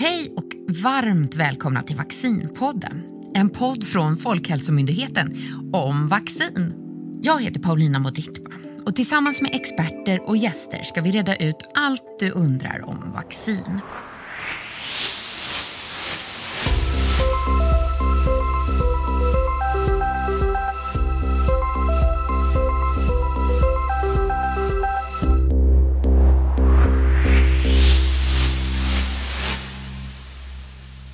Hej och varmt välkomna till Vaccinpodden. En podd från Folkhälsomyndigheten om vaccin. Jag heter Paulina Moditba och tillsammans med experter och gäster ska vi reda ut allt du undrar om vaccin.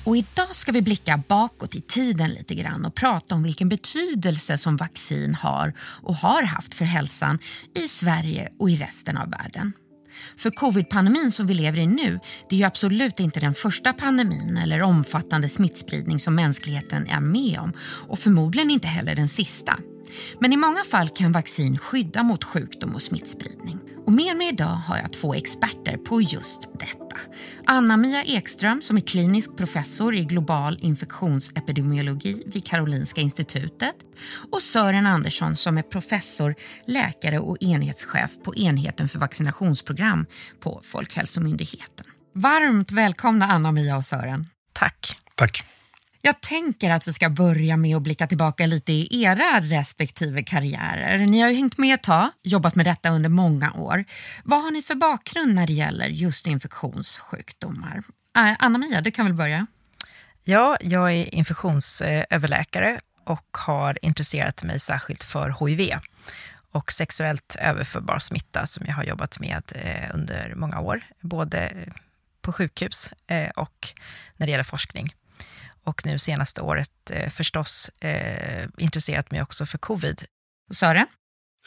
Och idag ska vi blicka bakåt i tiden lite grann och prata om vilken betydelse som vaccin har och har haft för hälsan i Sverige och i resten av världen. För covid-pandemin som vi lever i nu, det är ju absolut inte den första pandemin eller omfattande smittspridning som mänskligheten är med om och förmodligen inte heller den sista. Men i många fall kan vaccin skydda mot sjukdom och smittspridning. Och med mig idag har jag två experter på just detta. Anna-Mia Ekström som är klinisk professor i global infektionsepidemiologi vid Karolinska institutet och Sören Andersson som är professor, läkare och enhetschef på enheten för vaccinationsprogram på Folkhälsomyndigheten. Varmt välkomna Anna-Mia och Sören. Tack. Tack. Jag tänker att vi ska börja med att blicka tillbaka lite i era respektive karriärer. Ni har ju hängt med ett tag, jobbat med detta under många år. Vad har ni för bakgrund när det gäller just infektionssjukdomar? Eh, Anna-Mia, du kan väl börja? Ja, jag är infektionsöverläkare och har intresserat mig särskilt för HIV och sexuellt överförbar smitta som jag har jobbat med eh, under många år, både på sjukhus eh, och när det gäller forskning och nu senaste året eh, förstås eh, intresserat mig också för covid. Sören?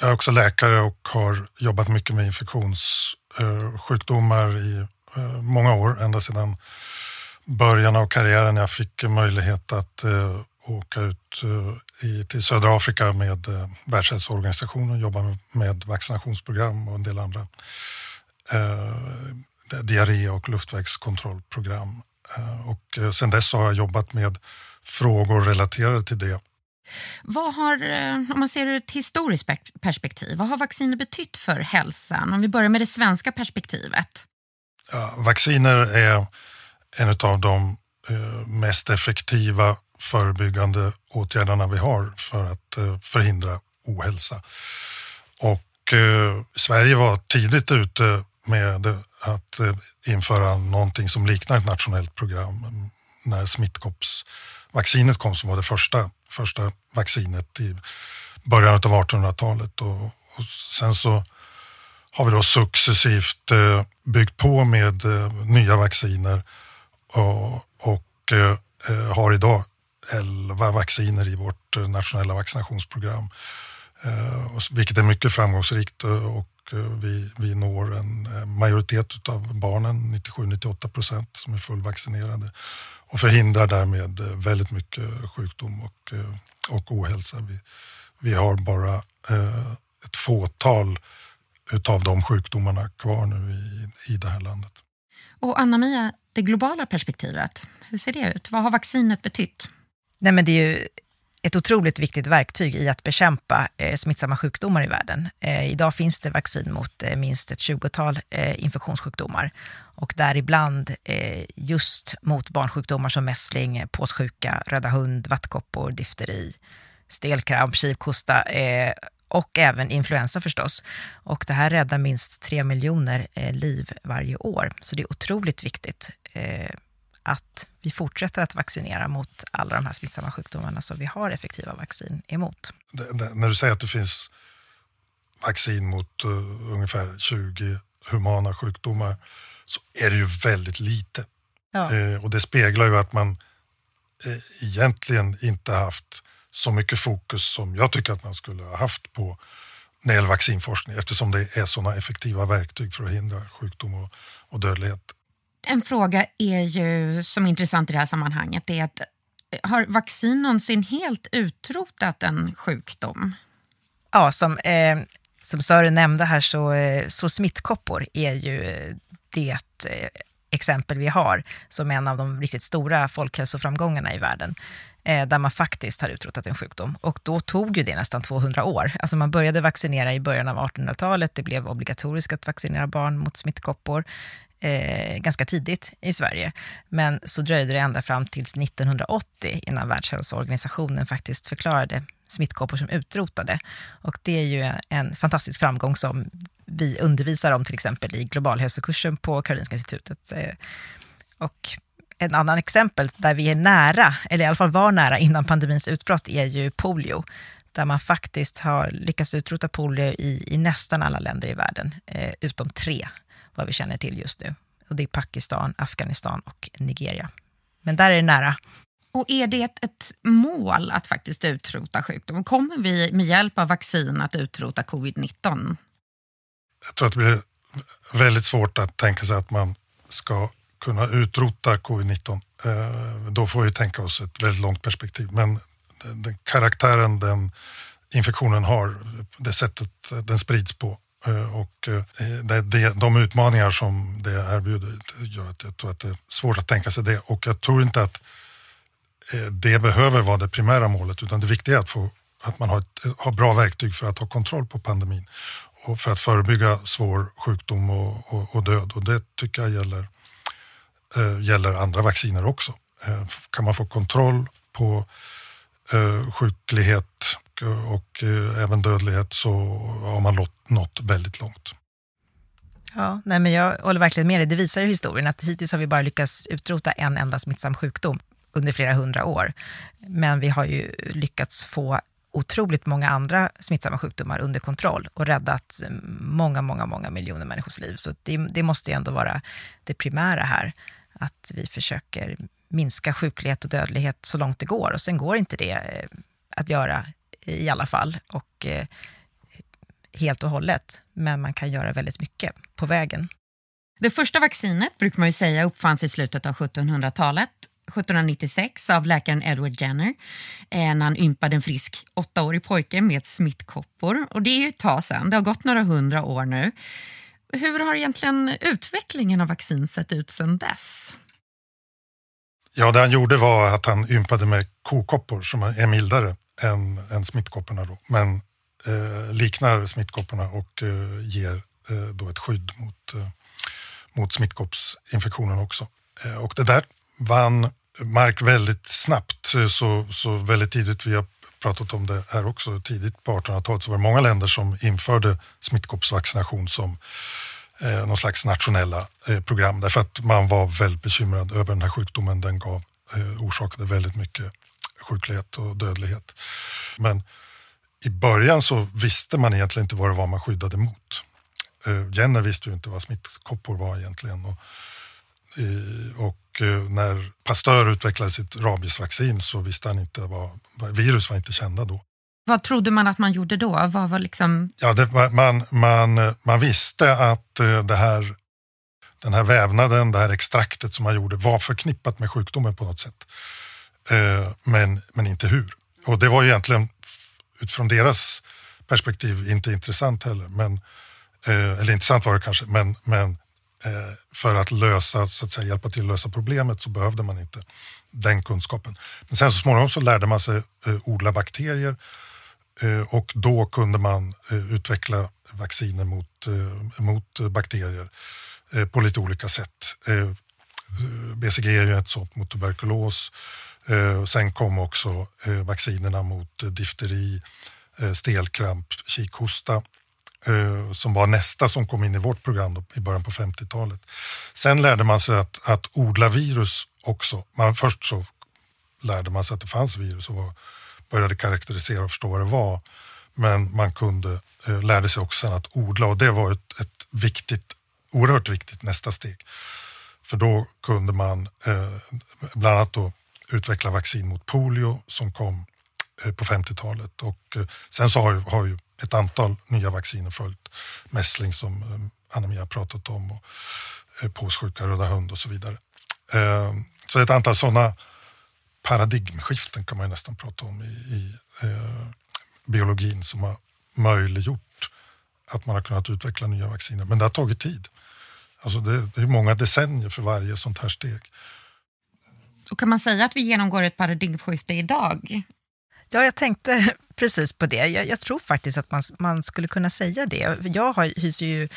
Jag är också läkare och har jobbat mycket med infektionssjukdomar i eh, många år, ända sedan början av karriären. Jag fick möjlighet att eh, åka ut eh, i, till södra Afrika med eh, Världshälsoorganisationen och jobba med, med vaccinationsprogram och en del andra eh, diarré och luftvägskontrollprogram. Eh, och eh, sen dess har jag jobbat med frågor relaterade till det. Vad har, eh, om man ser ur ett historiskt perspektiv, vad har vacciner betytt för hälsan? Om vi börjar med det svenska perspektivet. Ja, vacciner är en av de mest effektiva förebyggande åtgärderna vi har för att förhindra ohälsa. Och Sverige var tidigt ute med att eh, införa någonting som liknar ett nationellt program. När smittkoppsvaccinet kom som var det första, första vaccinet i början av 1800-talet. Och, och, sen så har vi då successivt eh, byggt på med eh, nya vacciner och, och har idag 11 vacciner i vårt nationella vaccinationsprogram. vilket är mycket framgångsrikt och Eh, vi, vi når en eh, majoritet av barnen, 97-98 procent, som är fullvaccinerade och förhindrar därmed eh, väldigt mycket sjukdom och, och ohälsa. Vi, vi har bara ett fåtal utav de sjukdomarna kvar nu i, i det här landet. Och Anna-Mia, det globala perspektivet, hur ser det ut? Vad har vaccinet betytt? Nej, men det är ju ett otroligt viktigt verktyg i att bekämpa eh, smittsamma sjukdomar i världen. Eh, idag finns det vaccin mot eh, minst ett tjugotal eh, infektionssjukdomar och däribland eh, just mot barnsjukdomar som mässling, påssjuka, röda hund, vattkoppor, difteri, stelkramp, kivkosta eh, och även influensa förstås. Och det här räddar minst tre miljoner eh, liv varje år, så det är otroligt viktigt eh, att vi fortsätter att vaccinera mot alla de här smittsamma sjukdomarna som vi har effektiva vaccin emot. Det, när du säger att det finns vaccin mot uh, ungefär 20 humana sjukdomar så är det ju väldigt lite. Ja. Eh, och det speglar ju att man eh, egentligen inte haft så mycket fokus som jag tycker att man skulle ha haft på när det gäller vaccinforskning eftersom det är sådana effektiva verktyg för att hindra sjukdom och, och dödlighet. En fråga är ju, som är intressant i det här sammanhanget är att eh, har vaccin någonsin helt utrotat en sjukdom? Ja, som, eh, som Sören nämnde här så, eh, så smittkoppor är ju eh, det eh, exempel vi har som en av de riktigt stora folkhälsoframgångarna i världen. eh, där man faktiskt har utrotat en sjukdom. Och då tog ju det nästan 200 år. Alltså man började vaccinera i början av 1800-talet, det blev obligatoriskt att vaccinera barn mot smittkoppor eh, ganska tidigt i Sverige. Men så dröjde det ända fram till 1980 innan Världshälsoorganisationen faktiskt förklarade smittkoppor som utrotade. Och det är ju en fantastisk framgång som vi undervisar om till exempel i globalhälsokursen på Karolinska institutet. Eh, och en annan exempel där vi är nära, eller i alla fall var nära innan pandemins utbrott, är ju polio. Där man faktiskt har lyckats utrota polio i, i nästan alla länder i världen, eh, utom tre, vad vi känner till just nu. Och det är Pakistan, Afghanistan och Nigeria. Men där är det nära. Och är det ett, ett mål att faktiskt utrota sjukdomen? Kommer vi med hjälp av vaccin att utrota covid-19? Jag tror att det blir väldigt svårt att tänka sig att man ska kunna utrota covid-19. Eh, då får vi tänka oss ett väldigt långt perspektiv. Men den karaktären den infektionen har, det sättet den sprids på Eh, och eh, de utmaningar som det erbjuder gör att jag tror att det är svårt att tänka sig det. Och jag tror inte att eh, det behöver vara det primära målet utan det viktiga är att, få, att man har, ett, har bra verktyg för att ha kontroll på pandemin och för att förebygga svår sjukdom och, och, och död. Och det tycker jag gäller gäller andra vacciner också. Kan man få kontroll på sjuklighet och eh, även dödlighet så har man nått väldigt långt. Ja, nej men jag håller verkligen med dig. Det visar ju historien att hittills har vi bara lyckats utrota en enda smittsam sjukdom under flera hundra år. Men vi har ju lyckats få otroligt många andra smittsamma sjukdomar under kontroll och räddat eh, många, många, många miljoner människors liv. Så det, det måste ju ändå vara det primära här att vi försöker minska sjuklighet och dödlighet så långt det går. Och sen går inte det eh, att göra i alla fall och eh, helt och hållet. Men man kan göra väldigt mycket på vägen. Det första vaccinet brukar man ju säga uppfanns i slutet av 1700-talet. 1796 av läkaren Edward Jenner eh, när han ympade en frisk åttaårig pojke med smittkoppor. Och det är ju ett tag sedan, det har gått några hundra år nu. Hur har egentligen utvecklingen av vaccin sett ut sedan dess? Ja, det han gjorde var att han ympade med kokoppor som är mildare än, än smittkopporna då, men eh, liknar smittkopporna och eh, ger eh, då ett skydd mot, eh, mot smittkoppsinfektionen också. Eh, och det där vann mark väldigt snabbt, eh, så, så väldigt tidigt. Vi har pratat om det här också, tidigt på 1800-talet så var det många länder som införde smittkoppsvaccination som eh, någon slags nationella eh, program därför att man var väldigt bekymrad över den här sjukdomen. Den gav, eh, orsakade väldigt mycket sjuklighet och dödlighet. Men i början så visste man egentligen inte vad det var man skyddade mot. Eh, Jenner visste ju inte vad smittkoppor var egentligen. Och, och eh, när Pasteur utvecklade sitt rabiesvaccin så visste han inte vad, virus var inte kända då. Vad trodde man att man gjorde då? Vad var liksom... ja, det, man, man, man visste att eh, det här, den här vävnaden, det här extraktet som man gjorde var förknippat med sjukdomen på något sätt. Eh, men, men inte hur. Och det var egentligen utifrån deras perspektiv inte intressant heller. Men, eh, eller intressant var det kanske, men, men eh, för att lösa, så att säga, hjälpa till att lösa problemet så behövde man inte den kunskapen. Men sen så småningom så lärde man sig odla bakterier och då kunde man utveckla vacciner mot, mot bakterier på lite olika sätt. BCG är ju ett sånt mot tuberkulos. Eh, sen kom också eh, vaccinerna mot eh, difteri, stelkramp, kikhosta som var nästa som kom in i vårt program då, i början på 50-talet. Sen lärde man sig att, att odla virus också. Man, först så lärde man sig att det fanns virus och var, började karaktärisera och förstå vad det var. Men man kunde, eh, lärde sig också sen att odla och det var ett, ett viktigt, oerhört viktigt nästa steg. För då kunde man eh, bland annat då utveckla vaccin mot polio som kom eh, på 50-talet och eh, sen så har, har ju ett antal nya vacciner följt. Mässling som eh, Anna-Mia pratat om och påssjuka, röda hund och så vidare. Så ett antal sådana paradigmskiften kan man nästan prata om i, i biologin som har möjliggjort att man har kunnat utveckla nya vacciner. Men det har tagit tid. Alltså det, det är många decennier för varje sånt här steg. Och kan man säga att vi genomgår ett paradigmskifte idag? Ja, jag tänkte precis på det. Jag, jag tror faktiskt att man, man, skulle kunna säga det. Jag har, hyser ju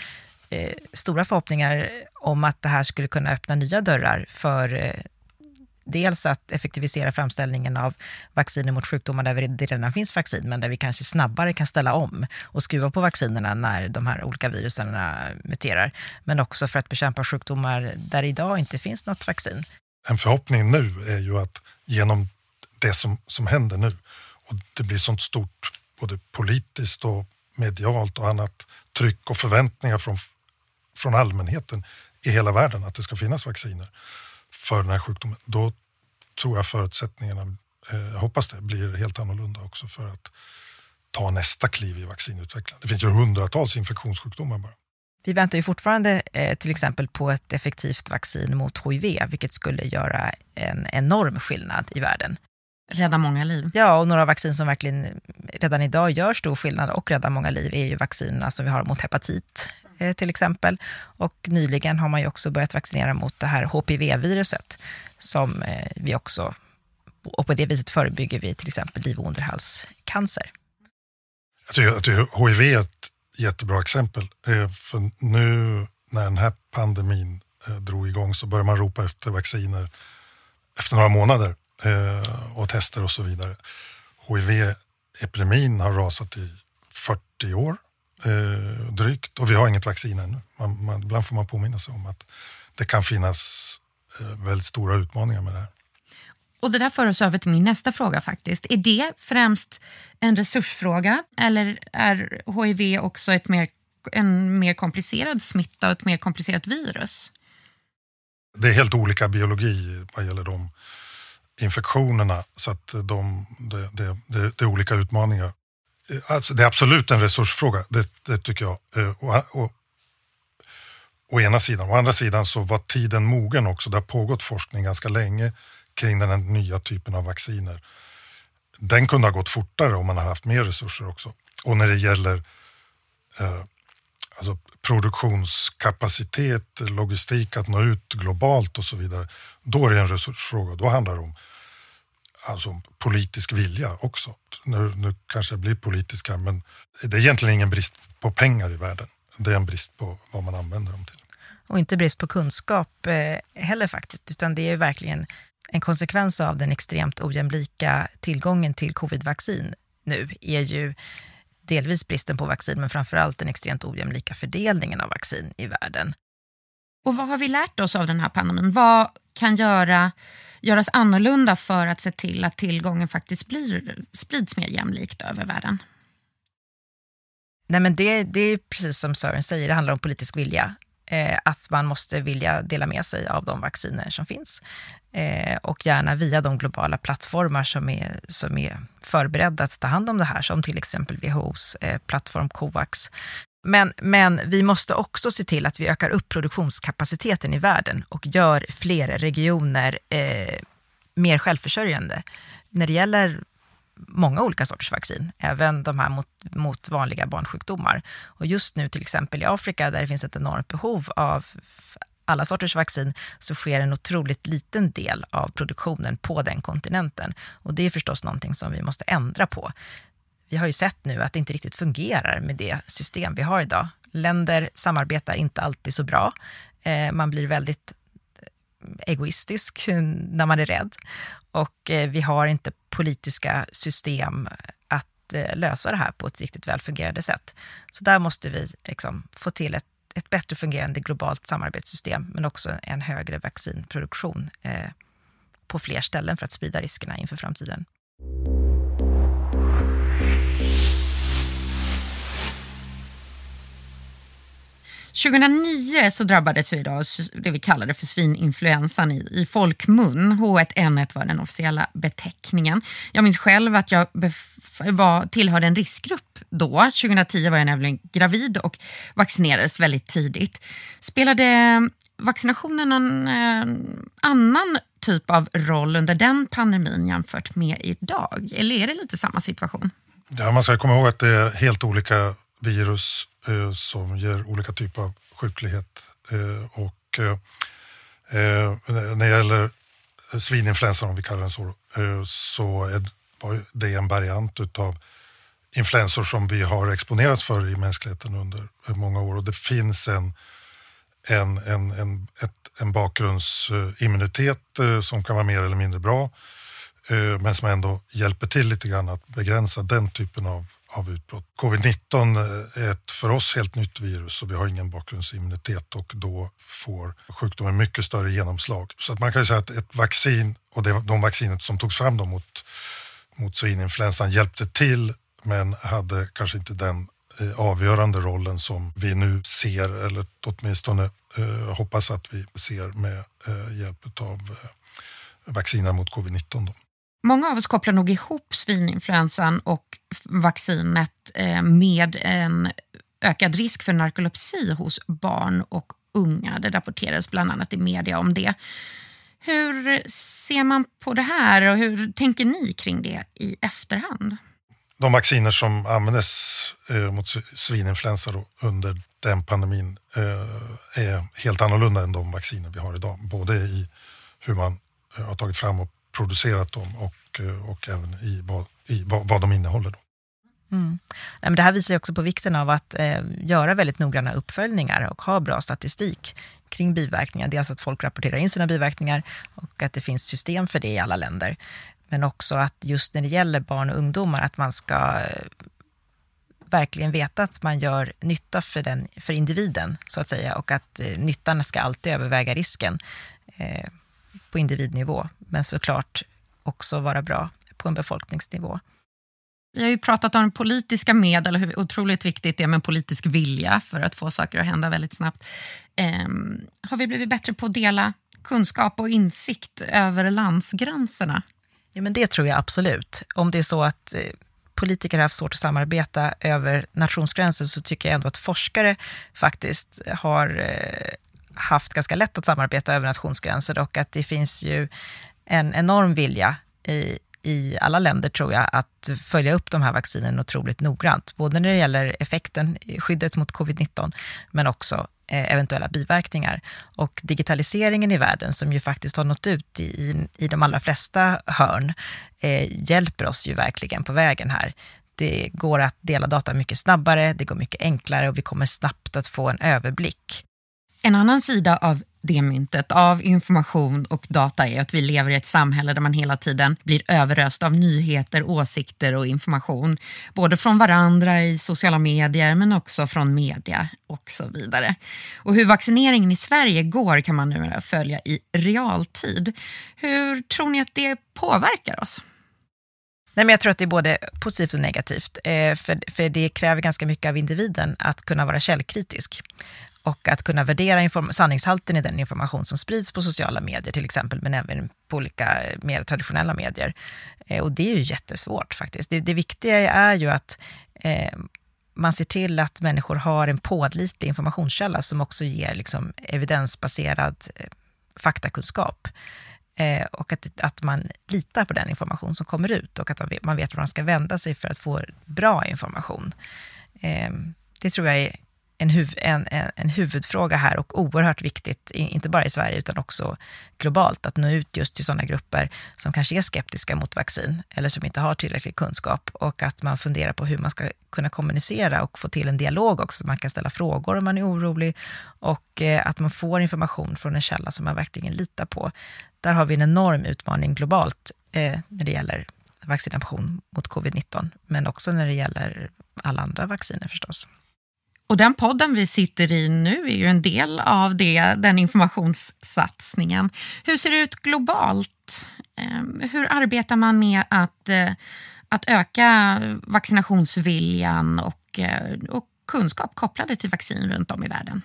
eh, stora förhoppningar om att det här skulle kunna öppna nya dörrar för eh, dels att effektivisera framställningen av vacciner mot sjukdomar där det redan finns vaccin, men där vi kanske snabbare kan ställa om och skruva på vaccinerna när de här olika virusen muterar. Men också för att bekämpa sjukdomar där det idag inte finns något vaccin. En förhoppning nu är ju att genom det som, som händer nu och det blir sånt stort både politiskt och medialt och annat tryck och förväntningar från, från allmänheten i hela världen att det ska finnas vacciner för den här sjukdomen, då tror jag förutsättningarna, eh, jag hoppas det, blir helt annorlunda också för att ta nästa kliv i vaccinutvecklingen. Det finns ju hundratals infektionssjukdomar bara. Vi väntar ju fortfarande eh, till exempel på ett effektivt vaccin mot HIV, vilket skulle göra en enorm skillnad i världen. Rädda många liv. Ja, och några vaccin som verkligen redan idag gör stor skillnad och räddar många liv är ju vaccinerna som vi har mot hepatit, Eh, till exempel. Och nyligen har man ju också börjat vaccinera mot det här HPV-viruset som eh, vi också, och på det viset förebygger vi till exempel livmoderhalscancer. Jag tycker, jag tycker HIV är ett jättebra exempel. Eh, för nu när den här pandemin eh, drog igång så började man ropa efter vacciner efter några månader eh, och tester och så vidare. HIV-epidemin har rasat i 40 år drygt och vi har inget vaccin ännu. Man, man, ibland får man påminna sig om att det kan finnas väldigt stora utmaningar med det här. Och Det där för oss över till min nästa fråga. faktiskt. Är det främst en resursfråga eller är hiv också ett mer, en mer komplicerad smitta och ett mer komplicerat virus? Det är helt olika biologi vad gäller de infektionerna så att de, det, det, det, det är olika utmaningar. Alltså, det är absolut en resursfråga, det, det tycker jag. Eh, och, och, å ena sidan. Å andra sidan så var tiden mogen också. Det har pågått forskning ganska länge kring den här nya typen av vacciner. Den kunde ha gått fortare om man hade haft mer resurser också. Och när det gäller eh, alltså produktionskapacitet, logistik, att nå ut globalt och så vidare, då är det en resursfråga. Då handlar det om alltså, politisk vilja också. Nu, nu kanske jag blir politisk här, men det är egentligen ingen brist på pengar i världen. Det är en brist på vad man använder dem till. Och inte brist på kunskap eh, heller faktiskt, utan det är verkligen en konsekvens av den extremt ojämlika tillgången till covidvaccin nu är ju delvis bristen på vaccin, men framför allt den extremt ojämlika fördelningen av vaccin i världen. Och vad har vi lärt oss av den här pandemin? Vad kan göra göras annorlunda för att se till att tillgången faktiskt blir, sprids mer jämlikt över världen? Nej, men det, det är precis som Sören säger, det handlar om politisk vilja. Eh, att man måste vilja dela med sig av de vacciner som finns. Eh, och gärna via de globala plattformar som är, som är förberedda att ta hand om det här, som till exempel WHOs eh, plattform COVAX, men, men vi måste också se till att vi ökar upp produktionskapaciteten i världen och gör fler regioner eh, mer självförsörjande när det gäller många olika sorters vaccin, även de här mot, mot vanliga barnsjukdomar. Och just nu till exempel i Afrika, där det finns ett enormt behov av alla sorters vaccin, så sker en otroligt liten del av produktionen på den kontinenten. Och det är förstås någonting som vi måste ändra på vi har ju sett nu att det inte riktigt fungerar med det system vi har idag. Länder samarbetar inte alltid så bra. Eh, man blir väldigt egoistisk när man är rädd. Och eh, vi har inte politiska system att eh, lösa det här på ett riktigt välfungerande sätt. Så där måste vi liksom få till ett, ett bättre fungerande globalt samarbetssystem, men också en högre vaccinproduktion eh, på fler ställen för att sprida riskerna inför framtiden. 2009 så drabbades vi av det vi kallade för svininfluensan i, i folkmun. H1N1 var den officiella beteckningen. Jag minns själv att jag var, tillhörde en riskgrupp då. 2010 var jag nämligen gravid och vaccinerades väldigt tidigt. Spelade vaccinationen någon eh, annan typ av roll under den pandemin jämfört med idag? Eller är det lite samma situation? Ja, man ska komma ihåg att det är helt olika virus eh, som ger olika typer av sjuklighet. Eh, och eh, eh när det gäller svininfluensan om vi kallar den så, eh, så är det en variant utav influensor som vi har exponerats för i mänskligheten under eh, många år och det finns en, en, en, en, ett, en bakgrundsimmunitet eh, som kan vara mer eller mindre bra Eh, men som ändå hjälper till lite grann att begränsa den typen av, av utbrott. Covid-19 eh, är ett för oss helt nytt virus och vi har ingen bakgrundsimmunitet och då får sjukdomen mycket större genomslag. Så att man kan ju säga att ett vaccin och det, de vaccinet som togs fram då mot, mot svininfluensan hjälpte till men hade kanske inte den eh, avgörande rollen som vi nu ser eller åtminstone eh, hoppas att vi ser med eh, hjälp av eh, vacciner mot covid-19. Många av oss kopplar nog ihop svininfluensan och vaccinet eh, med en ökad risk för narkolepsi hos barn och unga. Det rapporterades bland annat i media om det. Hur ser man på det här och hur tänker ni kring det i efterhand? De vacciner som användes eh, mot svininfluensa under den pandemin eh, är helt annorlunda än de vacciner vi har idag. Både i hur man har tagit fram och producerat dem och, eh, och även i, vad, i vad, vad de innehåller. Då. Mm. det här visar också på vikten av att eh, göra väldigt noggranna uppföljningar och ha bra statistik kring biverkningar. Dels att folk rapporterar in sina biverkningar och att det finns system för det i alla länder. Men också att just när det gäller barn och ungdomar, att man ska eh, verkligen veta att man gör nytta för, den, för individen, så att säga, och att eh, nyttan ska alltid överväga risken. Eh, på individnivå, men såklart också vara bra på en befolkningsnivå. Vi har ju pratat om politiska medel och hur otroligt viktigt det är med politisk vilja för att få saker att hända väldigt snabbt. Um, har vi blivit bättre på att dela kunskap och insikt över landsgränserna? Ja, men det tror jag absolut. Om det är så att eh, politiker har haft svårt att samarbeta över nationsgränser så tycker jag ändå att forskare faktiskt har eh, haft ganska lätt att samarbeta över nationsgränser och att det finns ju en enorm vilja i, i alla länder, tror jag, att följa upp de här vaccinen otroligt noggrant. Både när det gäller effekten, skyddet mot covid-19, men också eh, eventuella biverkningar. Och digitaliseringen i världen, som ju faktiskt har nått ut i, i de allra flesta hörn, eh, hjälper oss ju verkligen på vägen här. Det går att dela data mycket snabbare, det går mycket enklare och vi kommer snabbt att få en överblick. En annan sida av det myntet av information och data är att vi lever i ett samhälle där man hela tiden blir överöst av nyheter, åsikter och information. Både från varandra i sociala medier men också från media och så vidare. Och hur vaccineringen i Sverige går kan man nu följa i realtid. Hur tror ni att det påverkar oss? Nej, men jag tror att det är både positivt och negativt, eh, för, för det kräver ganska mycket av individen att kunna vara källkritisk och att kunna värdera sanningshalten i den information som sprids på sociala medier till exempel, men även på olika eh, mer traditionella medier. Eh, och det är ju jättesvårt faktiskt. Det, det viktiga är ju att eh, man ser till att människor har en pålitlig informationskälla som också ger liksom, evidensbaserad eh, faktakunskap. Eh, och att, att man litar på den information som kommer ut och att man vet var man ska vända sig för att få bra information. Eh, det tror jag är en, huv, en, en, en, huvudfråga här och oerhört viktigt, inte bara i Sverige utan också globalt, att nå ut just till sådana grupper som kanske är skeptiska mot vaccin eller som inte har tillräcklig kunskap och att man funderar på hur man ska kunna kommunicera och få till en dialog också, så man kan ställa frågor om man är orolig och eh, att man får information från en källa som man verkligen litar på. Där har vi en enorm utmaning globalt eh, när det gäller vaccination mot covid-19, men också när det gäller alla andra vacciner förstås. Och den podden vi sitter i nu är ju en del av det, den informationssatsningen. Hur ser det ut globalt? Ehm, hur arbetar man med att, eh, att öka vaccinationsviljan och, eh, och kunskap kopplade till vaccin runt om i världen?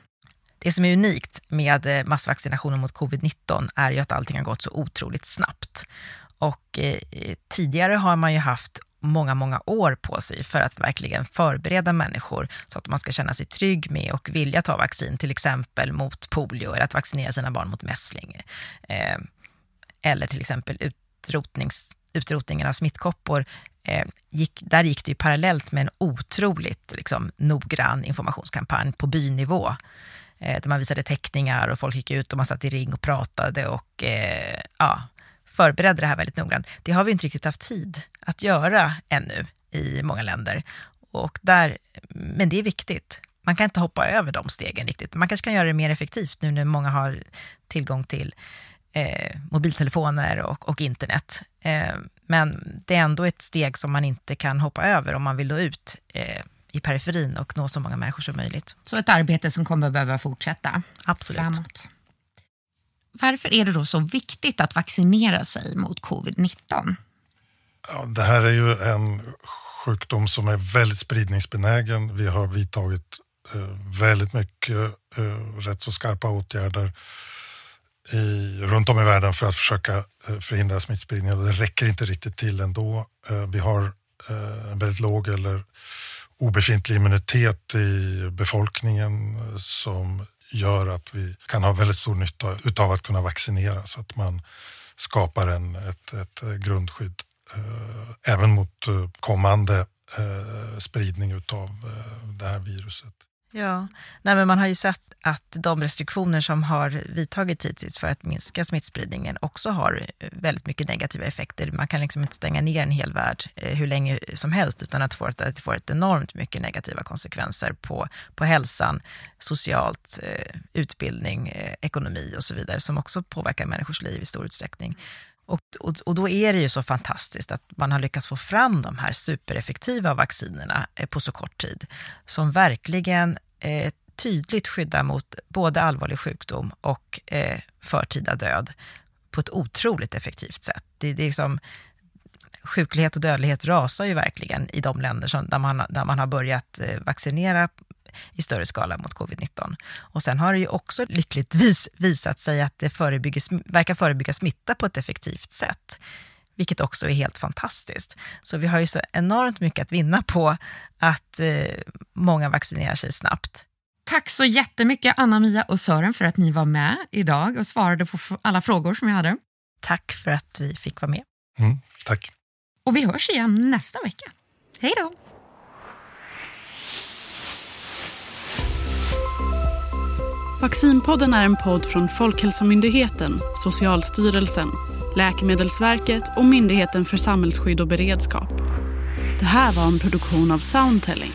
Det som är unikt med eh, massvaccinationen mot covid-19 är ju att allting har gått så otroligt snabbt. Och eh, tidigare har man ju haft många, många år på sig för att verkligen förbereda människor så att man ska känna sig trygg med och vilja ta vaccin, till exempel mot polio eller att vaccinera sina barn mot mässling. Eh, eller till exempel utrotnings, utrotningen av smittkoppor. Eh, gick, där gick det ju parallellt med en otroligt liksom, noggrann informationskampanj på bynivå eh, där man visade teckningar och folk gick ut och man satt i ring och pratade och eh, ja, förberedde det här väldigt noggrant. Det har vi inte riktigt haft tid att göra ännu i många länder. Och där, men det är viktigt. Man kan inte hoppa över de stegen riktigt. Man kanske kan göra det mer effektivt nu när många har tillgång till eh, mobiltelefoner och, och internet. Eh, men det är ändå ett steg som man inte kan hoppa över om man vill nå ut eh, i periferin och nå så många människor som möjligt. Så ett arbete som kommer behöva fortsätta Absolut. framåt. Varför är det då så viktigt att vaccinera sig mot covid-19? Ja, det här är ju en sjukdom som är väldigt spridningsbenägen. Vi har vidtagit eh, väldigt mycket eh, rätt så skarpa åtgärder i, runt om i världen för att försöka eh, förhindra smittspridning. Det räcker inte riktigt till ändå. Eh, vi har eh, en väldigt låg eller obefintlig immunitet i befolkningen eh, som gör att vi kan ha väldigt stor nytta utav att kunna vaccinera så att man skapar en, ett, ett grundskydd eh, även mot eh, kommande eh, spridning utav eh, det här viruset. Ja, Nej, men man har ju sett att de restriktioner som har vidtagits hittills för att minska smittspridningen också har eh, väldigt mycket negativa effekter. Man kan liksom inte stänga ner en hel värld eh, hur länge som helst utan att, få att det får ett enormt mycket negativa konsekvenser på, på hälsan, socialt, eh, utbildning, ekonomi och så vidare som också påverkar människors liv i stor utsträckning. Och, och, och, då är det ju så fantastiskt att man har lyckats få fram de här supereffektiva vaccinerna eh, på så kort tid, som verkligen eh, tydligt skyddar mot både allvarlig sjukdom och eh, förtida död på ett otroligt effektivt sätt. Det, det är liksom, sjuklighet och dödlighet rasar ju verkligen i de länder som, där, man, där man har börjat eh, vaccinera i större skala mot covid-19. Och sen har det ju också lyckligtvis visat sig att det förebygger, verkar förebygga smitta på ett effektivt sätt vilket också är helt fantastiskt. Så vi har ju så enormt mycket att vinna på att eh, många vaccinerar sig snabbt. Tack så jättemycket Anna-Mia och Sören för att ni var med idag och svarade på alla frågor som jag hade. Tack för att vi fick vara med. Mm, tack. Och vi hörs igen nästa vecka. Hej då! Vaccinpodden är en podd från Folkhälsomyndigheten, Socialstyrelsen, Läkemedelsverket och Myndigheten för samhällsskydd och beredskap. Det här var en produktion av Soundtelling